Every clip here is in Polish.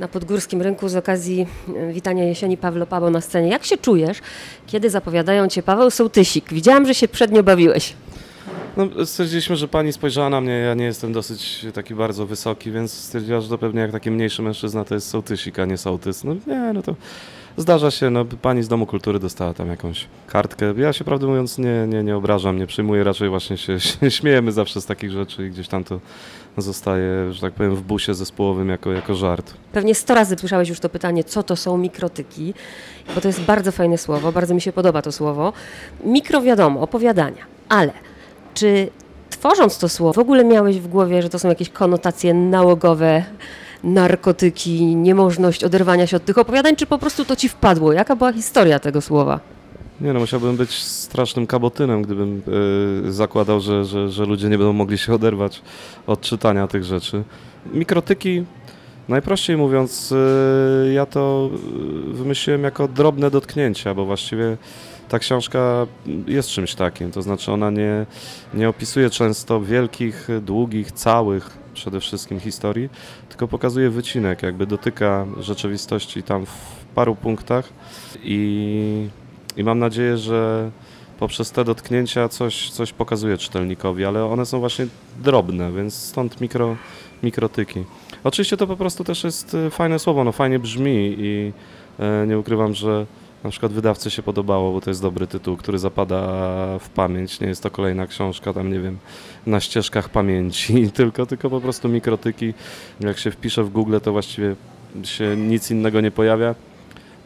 na Podgórskim Rynku z okazji e, witania jesieni Pawlo Pabo na scenie. Jak się czujesz, kiedy zapowiadają Cię Paweł Sołtysik? Widziałam, że się przednio bawiłeś. No, stwierdziliśmy, że pani spojrzała na mnie, ja nie jestem dosyć taki bardzo wysoki, więc stwierdziła, że to pewnie jak taki mniejszy mężczyzna to jest sołtysik, a nie sołtys. No nie, no to zdarza się, no pani z Domu Kultury dostała tam jakąś kartkę. Ja się prawdę mówiąc nie, nie, nie obrażam, nie przyjmuję, raczej właśnie się, się śmiejemy zawsze z takich rzeczy i gdzieś tam to zostaje, że tak powiem, w busie zespołowym jako, jako żart. Pewnie sto razy słyszałeś już to pytanie, co to są mikrotyki, bo to jest bardzo fajne słowo, bardzo mi się podoba to słowo. Mikro wiadomo, opowiadania, ale czy tworząc to słowo w ogóle miałeś w głowie, że to są jakieś konotacje nałogowe, narkotyki, niemożność oderwania się od tych opowiadań, czy po prostu to ci wpadło? Jaka była historia tego słowa? Nie no, musiałbym być strasznym kabotynem, gdybym y, zakładał, że, że, że ludzie nie będą mogli się oderwać od czytania tych rzeczy. Mikrotyki, najprościej mówiąc, y, ja to wymyśliłem jako drobne dotknięcia, bo właściwie ta książka jest czymś takim, to znaczy ona nie, nie opisuje często wielkich, długich, całych przede wszystkim historii, tylko pokazuje wycinek, jakby dotyka rzeczywistości tam w paru punktach i, i mam nadzieję, że poprzez te dotknięcia coś, coś pokazuje czytelnikowi, ale one są właśnie drobne, więc stąd mikro, mikrotyki. Oczywiście to po prostu też jest fajne słowo, no fajnie brzmi i e, nie ukrywam, że na przykład wydawcy się podobało, bo to jest dobry tytuł, który zapada w pamięć. Nie jest to kolejna książka tam, nie wiem, na ścieżkach pamięci, tylko, tylko po prostu mikrotyki. Jak się wpisze w Google, to właściwie się nic innego nie pojawia.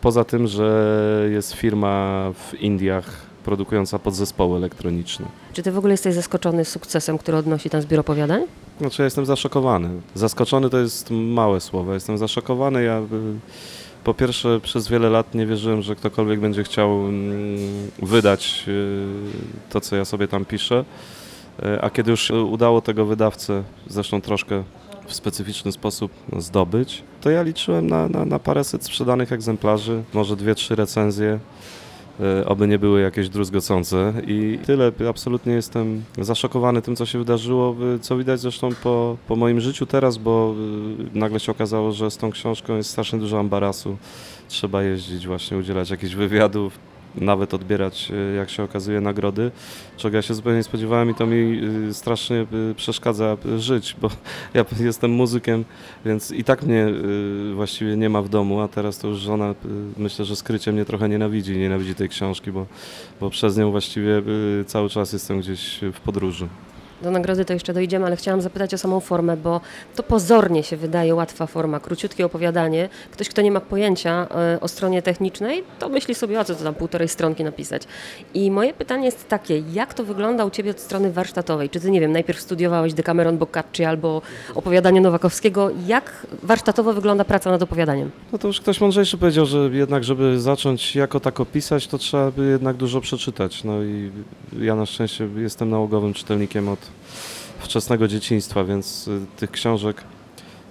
Poza tym, że jest firma w Indiach produkująca podzespoły elektroniczne. Czy ty w ogóle jesteś zaskoczony sukcesem, który odnosi ten zbiór opowiadań? Znaczy ja jestem zaszokowany. Zaskoczony to jest małe słowo. Jestem zaszokowany. Ja po pierwsze, przez wiele lat nie wierzyłem, że ktokolwiek będzie chciał mm, wydać y, to, co ja sobie tam piszę. Y, a kiedy już udało tego wydawcę, zresztą troszkę w specyficzny sposób zdobyć, to ja liczyłem na, na, na paręset sprzedanych egzemplarzy, może dwie, trzy recenzje. E, oby nie były jakieś druzgocące i tyle. Absolutnie jestem zaszokowany tym, co się wydarzyło, e, co widać zresztą po, po moim życiu teraz, bo e, nagle się okazało, że z tą książką jest strasznie dużo ambarasu. Trzeba jeździć właśnie, udzielać jakichś wywiadów, nawet odbierać, e, jak się okazuje, nagrody, czego ja się zupełnie nie spodziewałem i to mi e, strasznie e, przeszkadza żyć, bo ja jestem muzykiem, więc i tak mnie właściwie nie ma w domu, a teraz to już żona myślę, że skrycie mnie trochę nienawidzi, nienawidzi tej książki, bo, bo przez nią właściwie cały czas jestem gdzieś w podróży. Do nagrody to jeszcze dojdziemy, ale chciałam zapytać o samą formę, bo to pozornie się wydaje łatwa forma, króciutkie opowiadanie. Ktoś, kto nie ma pojęcia e, o stronie technicznej, to myśli sobie, o co to tam półtorej stronki napisać. I moje pytanie jest takie, jak to wygląda u Ciebie od strony warsztatowej? Czy Ty, nie wiem, najpierw studiowałeś Decameron Boccacci albo opowiadanie Nowakowskiego? Jak warsztatowo wygląda praca nad opowiadaniem? No to już ktoś mądrzejszy powiedział, że jednak, żeby zacząć jako tako pisać, to trzeba by jednak dużo przeczytać. No i ja na szczęście jestem nałogowym czytelnikiem od wczesnego dzieciństwa, więc y, tych książek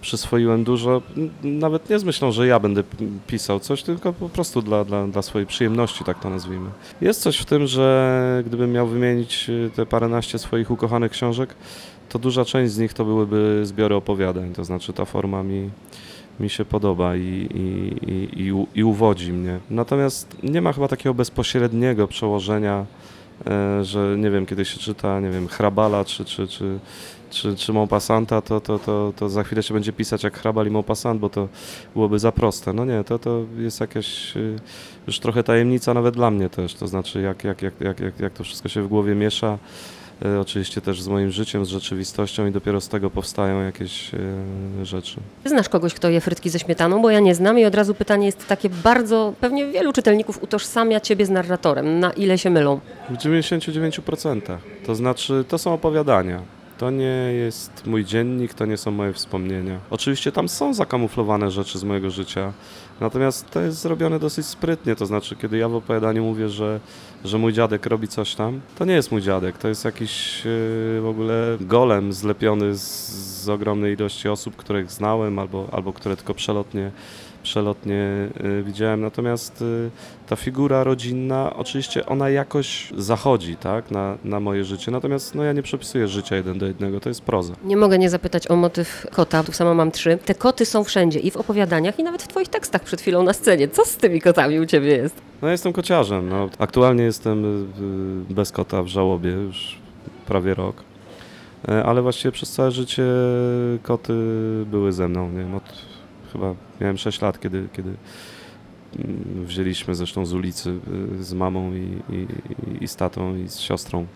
przyswoiłem dużo, nawet nie z myślą, że ja będę pisał coś, tylko po prostu dla, dla, dla swojej przyjemności, tak to nazwijmy. Jest coś w tym, że gdybym miał wymienić y, te paręnaście swoich ukochanych książek, to duża część z nich to byłyby zbiory opowiadań, to znaczy ta forma mi, mi się podoba i, i, i, i, i uwodzi mnie. Natomiast nie ma chyba takiego bezpośredniego przełożenia że nie wiem, kiedy się czyta, nie wiem, Hrabala czy, czy, czy, czy, czy Maupassanta, to, to, to, to za chwilę się będzie pisać jak Hrabal i Maupassant, bo to byłoby za proste. No nie, to, to jest jakaś y, już trochę tajemnica nawet dla mnie też, to znaczy jak, jak, jak, jak, jak, to wszystko się w głowie miesza, E, oczywiście też z moim życiem, z rzeczywistością i dopiero z tego powstają jakieś e, rzeczy. Znasz kogoś, kto je frytki ze śmietaną, bo ja nie znam i od razu pytanie jest takie bardzo, pewnie wielu czytelników utożsamia Ciebie z narratorem. Na ile się mylą? W 99%. To znaczy, to są opowiadania. To nie jest mój dziennik, to nie są moje wspomnienia. Oczywiście tam są zakamuflowane rzeczy z mojego życia, natomiast to jest zrobione dosyć sprytnie. To znaczy, kiedy ja w opowiadaniu mówię, że, że mój dziadek robi coś tam, to nie jest mój dziadek, to jest jakiś yy, w ogóle golem zlepiony z, z ogromnej ilości osób, których znałem albo, albo które tylko przelotnie przelotnie y, widziałem. Natomiast y, ta figura rodzinna, oczywiście ona jakoś zachodzi tak, na, na moje życie. Natomiast no, ja nie przepisuję życia jeden do jednego, to jest proza. Nie mogę nie zapytać o motyw kota, tu sama mam trzy. Te koty są wszędzie i w opowiadaniach i nawet w twoich tekstach przed chwilą na scenie. Co z tymi kotami u ciebie jest? No ja jestem kociarzem. No. Aktualnie jestem y, bez kota w żałobie już prawie rok. E, Ale właściwie przez całe życie koty były ze mną. Nie wiem, od, chyba miałem 6 lat, kiedy, kiedy mm, wzięliśmy zresztą z ulicy y, z mamą i, i, i z tatą i z siostrą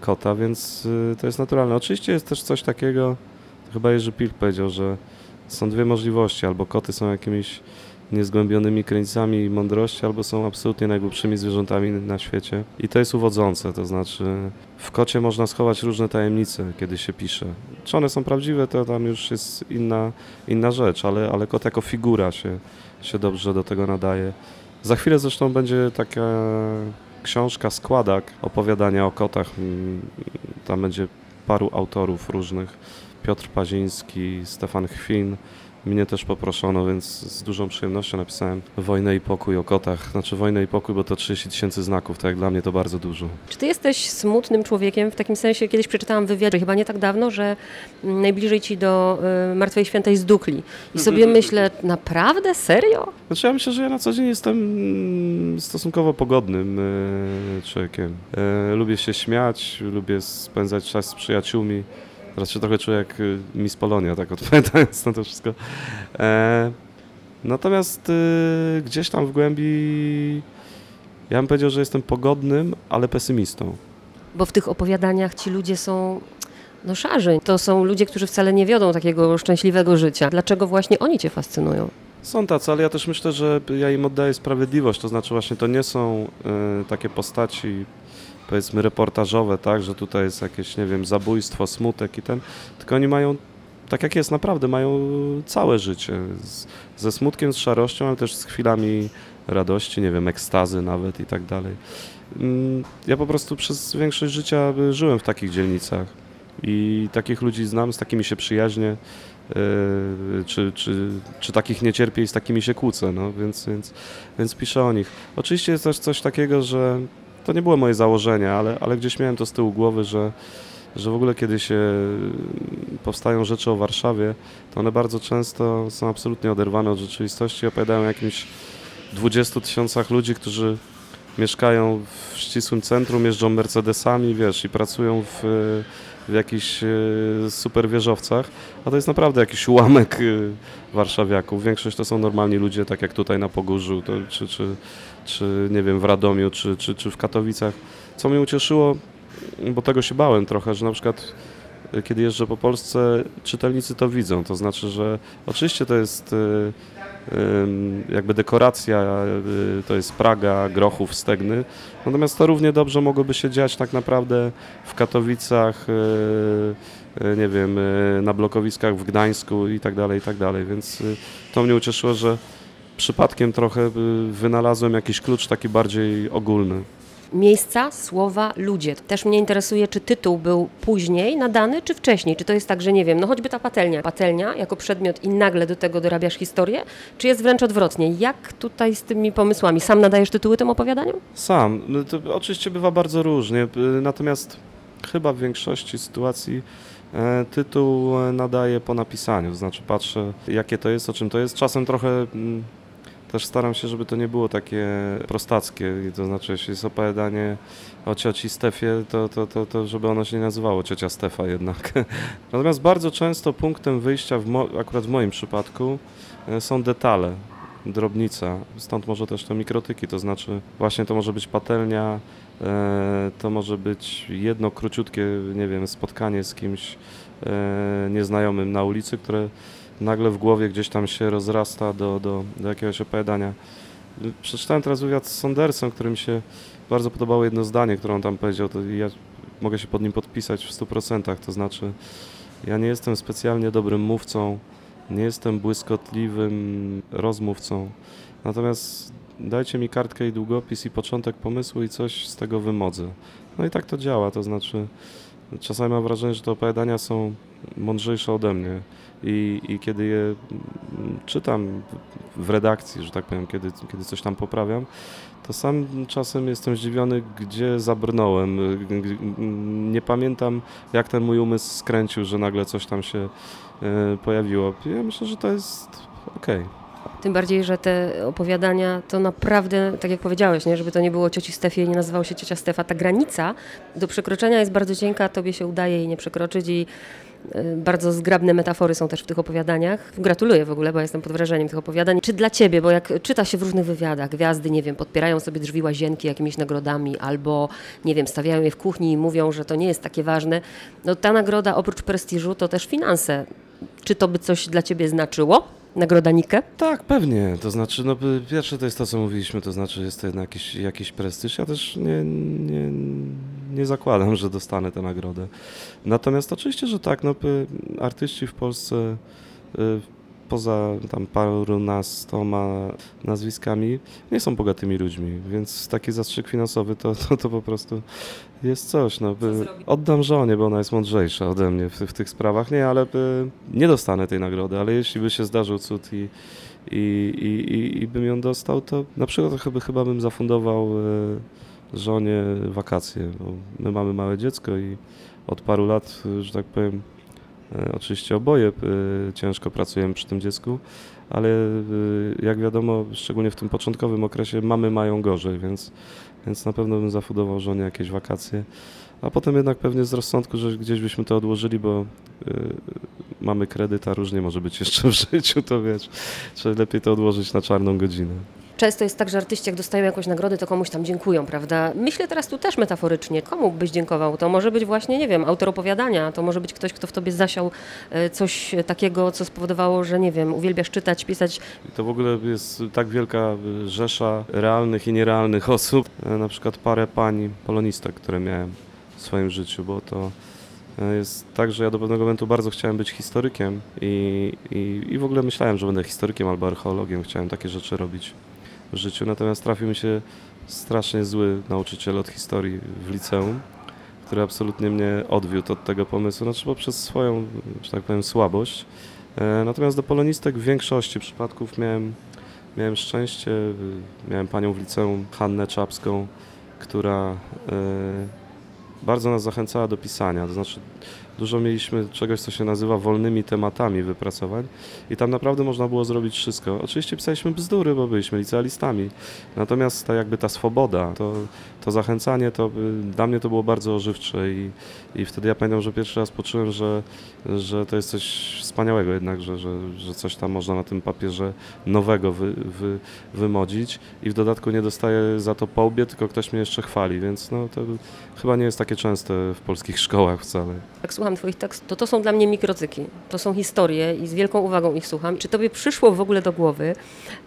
kota, więc y, to jest naturalne. Oczywiście jest też coś takiego, chyba Jerzy Pilk powiedział, że są dwie możliwości, albo koty są jakimiś niezgłębionymi krańcami mądrości, albo są absolutnie najgłupszymi zwierzętami na świecie. I to jest uwodzące, to znaczy w kocie można schować różne tajemnice, kiedy się pisze. Czy one są prawdziwe, to tam już jest inna, inna rzecz, ale, ale kot jako figura się, się dobrze do tego nadaje. Za chwilę zresztą będzie taka książka, składak opowiadania o kotach. Mm, Tam będzie paru autorów różnych. Piotr Paziński, Stefan Chwin. Mnie też poproszono, więc z dużą przyjemnością napisałem Wojnę i pokój o kotach. Znaczy Wojnę i pokój, bo to 30 tysięcy znaków, tak jak dla mnie to bardzo dużo. Czy ty jesteś smutnym człowiekiem? W takim sensie kiedyś przeczytałam w wywiadzie, chyba nie tak dawno, że mm, najbliżej ci do y, Martwej Świętej zdukli. I sobie myślę, naprawdę? Serio? Znaczy ja myślę, że ja na co dzień jestem mm, stosunkowo pogodnym e, człowiekiem. E, lubię się śmiać, lubię spędzać czas z przyjaciółmi. Teraz się trochę czuję jak y, Miss Polonia, tak odpowiadając na to wszystko. E, natomiast y, gdzieś tam w głębi ja bym powiedział, że jestem pogodnym, ale pesymistą. Bo w tych opowiadaniach ci ludzie są no szarzy. To są ludzie, którzy wcale nie wiodą takiego szczęśliwego życia. Dlaczego właśnie oni cię fascynują? Są tacy, ale ja też myślę, że ja im oddaję sprawiedliwość, to znaczy właśnie to nie są e, takie postaci powiedzmy reportażowe, tak, że tutaj jest jakieś, nie wiem, zabójstwo, smutek i ten, tylko oni mają, tak jak jest naprawdę, mają całe życie, z, ze smutkiem, z szarością, ale też z chwilami radości, nie wiem, ekstazy nawet i tak dalej. Mm, Ja po prostu przez większość życia żyłem w takich dzielnicach i takich ludzi znam, z takimi się przyjaźnię, Yy, czy, czy, czy takich nie cierpię i z takimi się kłócę, no, więc, więc, więc piszę o nich. Oczywiście jest też coś takiego, że to nie było moje założenie, ale, ale gdzieś miałem to z tyłu głowy, że, że w ogóle kiedy się powstają rzeczy o Warszawie, to one bardzo często są absolutnie oderwane od rzeczywistości, opowiadają o jakimś 20 tysiącach ludzi, którzy mieszkają w ścisłym centrum, jeżdżą Mercedesami, wiesz, i pracują w, w jakichś e, super wieżowcach, a to jest naprawdę jakiś ułamek e, warszawiaków. Większość to są normalni ludzie, tak jak tutaj na Pogórzu, to, czy, czy, czy nie wiem, w Radomiu, czy, czy, czy w Katowicach. Co mnie ucieszyło, bo tego się bałem trochę, że na przykład kiedy jeżdżę po Polsce, czytelnicy to widzą. To znaczy, że oczywiście to jest em, jakby dekoracja, e, to jest Praga, Grochów, Stegny, natomiast to równie dobrze mogłoby się dziać tak naprawdę w Katowicach, e, nie wiem, na blokowiskach w Gdańsku i tak dalej, i tak dalej, więc to mnie ucieszyło, że przypadkiem trochę wynalazłem jakiś klucz taki bardziej ogólny. Miejsca, słowa, ludzie. Też mnie interesuje, czy tytuł był później nadany, czy wcześniej. Czy to jest tak, że nie wiem, no choćby ta patelnia. Patelnia jako przedmiot i nagle do tego dorabiasz historię, czy jest wręcz odwrotnie? Jak tutaj z tymi pomysłami? Sam nadajesz tytuły tym opowiadaniom? Sam. No To oczywiście bywa bardzo różnie, y, natomiast chyba w większości sytuacji e, tytuł nadaję po napisaniu, znaczy patrzę jakie to jest, o czym to jest. Czasem trochę mm, też staram się, żeby to nie było takie prostackie, to znaczy jeśli jest opowiadanie o cioci Stefie, to, to, to, to żeby ono się nie nazywało ciocia Stefa jednak. Natomiast bardzo często punktem wyjścia, w akurat w moim przypadku, e, są detale drobnica, stąd może też te mikrotyki, to znaczy właśnie to może być patelnia, e, to może być jedno króciutkie, nie wiem, spotkanie z kimś e, nieznajomym na ulicy, które nagle w głowie gdzieś tam się rozrasta do, do, do jakiegoś opowiadania. Przeczytałem teraz wywiad z Sondersem, którym się bardzo podobało jedno zdanie, które on tam powiedział, to ja mogę się pod nim podpisać w 100%, to znaczy ja nie jestem specjalnie dobrym mówcą, nie jestem błyskotliwym rozmówcą, natomiast dajcie mi kartkę i długopis i początek pomysłu i coś z tego wymodzę. No i tak to działa, to znaczy czasami mam wrażenie, że te opowiadania są mądrzejsze ode mnie i, i kiedy je mm, czytam w redakcji, że tak powiem, kiedy, kiedy coś tam poprawiam, to sam czasem jestem zdziwiony, gdzie zabrnąłem. Nie pamiętam, jak ten mój umysł skręcił, że nagle coś tam się y, pojawiło. Ja myślę, że to jest okej. Tym bardziej, że te opowiadania to naprawdę, tak jak powiedziałeś, nie? żeby to nie było cioci Stefie i nie nazywało się ciocia Stefa, ta granica do przekroczenia jest bardzo cienka, tobie się udaje jej nie przekroczyć i y, bardzo zgrabne metafory są też w tych opowiadaniach. Gratuluję w ogóle, bo jestem pod wrażeniem tych opowiadań. Czy dla ciebie, bo jak czyta się w różnych wywiadach, gwiazdy, nie wiem, podpierają sobie drzwi łazienki jakimiś nagrodami albo, nie wiem, stawiają je w kuchni i mówią, że to nie jest takie ważne, no ta nagroda oprócz prestiżu to też finanse. Czy to by coś dla ciebie znaczyło? Nagroda Nike? Tak, pewnie. To znaczy, no by- pierwsze to jest to, co mówiliśmy, to znaczy jest to jednak jakiś, jakiś prestiż. Ja też nie, nie, nie zakładam, że dostanę tę nagrodę. Natomiast oczywiście, że tak, no by artyści w Polsce y, poza tam parunastoma nazwiskami nie są bogatymi ludźmi, więc taki zastrzyk finansowy to, to, to po prostu jest coś. No, by, oddam żonie, bo ona jest mądrzejsza ode mnie w, w tych sprawach. Nie, ale by, nie dostanę tej nagrody, ale jeśli by się zdarzył cud i, i, i, i, i bym ją dostał, to na przykład chyba, chyba bym zafundował e, żonie wakacje. Bo my mamy małe dziecko i od paru lat, e, że tak powiem, oczywiście oboje e, ciężko pracujemy przy tym dziecku, ale e, jak wiadomo, szczególnie w tym początkowym okresie mamy mają gorzej, więc, więc na pewno bym zafundował żonie jakieś wakacje. A potem jednak pewnie z rozsądku, że gdzieś byśmy to odłożyli, bo y, mamy kredyt, a różnie może być jeszcze w życiu, to wiesz, trzeba lepiej to odłożyć na czarną godzinę. Często jest tak, że artyści jak dostają jakąś nagrodę, to komuś tam dziękują, prawda? Myślę teraz tu też metaforycznie. Komu byś dziękował? To może być właśnie, nie wiem, autor opowiadania, to może być ktoś, kto w tobie zasiał e, coś takiego, co spowodowało, że nie wiem, uwielbiasz czytać, pisać. To w ogóle jest tak wielka y, rzesza realnych i nierealnych osób, E, na przykład parę pań polonistek, które miałem w swoim życiu, bo to e, jest tak, że ja do pewnego momentu bardzo chciałem być historykiem i, i, i w ogóle myślałem, że będę historykiem albo archeologiem, chciałem takie rzeczy robić w życiu, natomiast trafił mi się strasznie zły nauczyciel od historii w liceum, który absolutnie mnie odwiódł od tego pomysłu, znaczy poprzez swoją, że tak powiem, słabość. E, Natomiast do polonistek w większości przypadków miałem, miałem szczęście. y, Miałem panią w liceum, Hannę Czapską, która e, bardzo nas zachęcała do pisania. To znaczy, dużo mieliśmy czegoś, co się nazywa wolnymi tematami wypracowań i tam naprawdę można było zrobić wszystko. Oczywiście pisaliśmy bzdury, bo byliśmy licealistami. Natomiast ta jakby ta swoboda, to, to zachęcanie, to dla mnie to było bardzo ożywcze i, i wtedy ja pamiętam, że pierwszy raz poczułem, że, że to jest coś wspaniałego jednak, że, że, że coś tam można na tym papierze nowego wy, wy, wymodzić i w dodatku nie dostaję za to po łbie, tylko ktoś mnie jeszcze chwali, więc no to chyba nie jest takie częste w polskich szkołach wcale. Słucham twoich tekstów, to to są dla mnie mikrocyki. To są historie i z wielką uwagą ich słucham. Czy tobie przyszło w ogóle do głowy,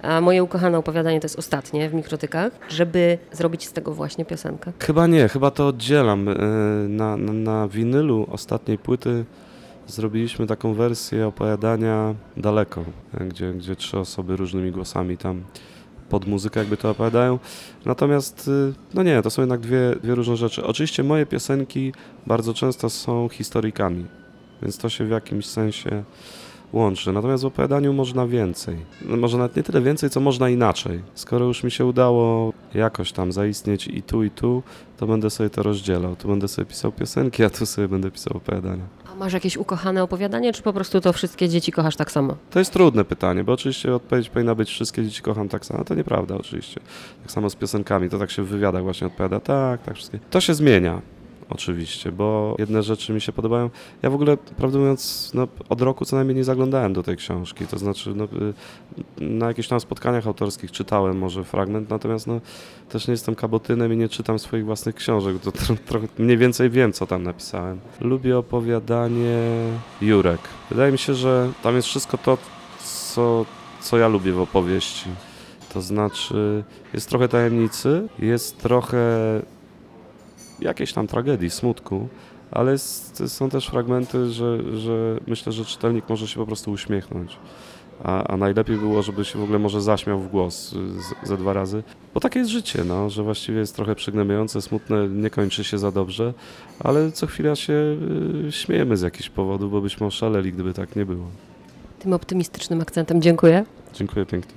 a moje ukochane opowiadanie to jest ostatnie w mikrotykach, żeby zrobić z tego właśnie piosenkę? Chyba nie, chyba to oddzielam. E, Na, na, na winylu ostatniej płyty zrobiliśmy taką wersję opowiadania daleko, e, gdzie, gdzie trzy osoby różnymi głosami tam pod muzykę jakby to opowiadają. Natomiast, y, no nie, to są jednak dwie, dwie różne rzeczy. Oczywiście moje piosenki bardzo często są historykami, więc to się w jakimś sensie łączy. Natomiast w opowiadaniu można więcej. No może nawet nie tyle więcej, co można inaczej. Skoro już mi się udało jakoś tam zaistnieć i tu, i tu, to będę sobie to rozdzielał. Tu będę sobie pisał piosenki, a tu sobie będę pisał opowiadania. A masz jakieś ukochane opowiadanie, czy po prostu to wszystkie dzieci kochasz tak samo? To jest trudne pytanie, bo oczywiście odpowiedź powinna być wszystkie dzieci kocham tak samo. To nieprawda oczywiście. Tak samo z piosenkami, to tak się w wywiadach właśnie odpowiada. Tak, tak, wszystkie. To się zmienia. Oczywiście, bo jedne rzeczy mi się podobają. Ja w ogóle, prawdę mówiąc, no, od roku co najmniej nie zaglądałem do tej książki. To znaczy, no, y, na jakichś tam spotkaniach autorskich czytałem może fragment, natomiast no, też nie jestem kabotynem i nie czytam swoich własnych książek. To mniej więcej wiem, co tam napisałem. Lubię opowiadanie Jurek. Wydaje mi się, że tam jest wszystko to, co, co ja lubię w opowieści. To znaczy, jest trochę tajemnicy, jest trochę jakiejś tam tragedii, smutku, ale są też fragmenty, że, że myślę, że czytelnik może się po prostu uśmiechnąć. A, a najlepiej było, żeby się w ogóle może zaśmiał w głos y, ze dwa razy. Bo takie jest życie, no, że właściwie jest trochę przygnębiające, smutne, nie kończy się za dobrze, ale co chwila się y, śmiejemy z jakichś powodów, bo byśmy oszaleli, gdyby tak nie było. Tym optymistycznym akcentem dziękuję. Dziękuję pięknie.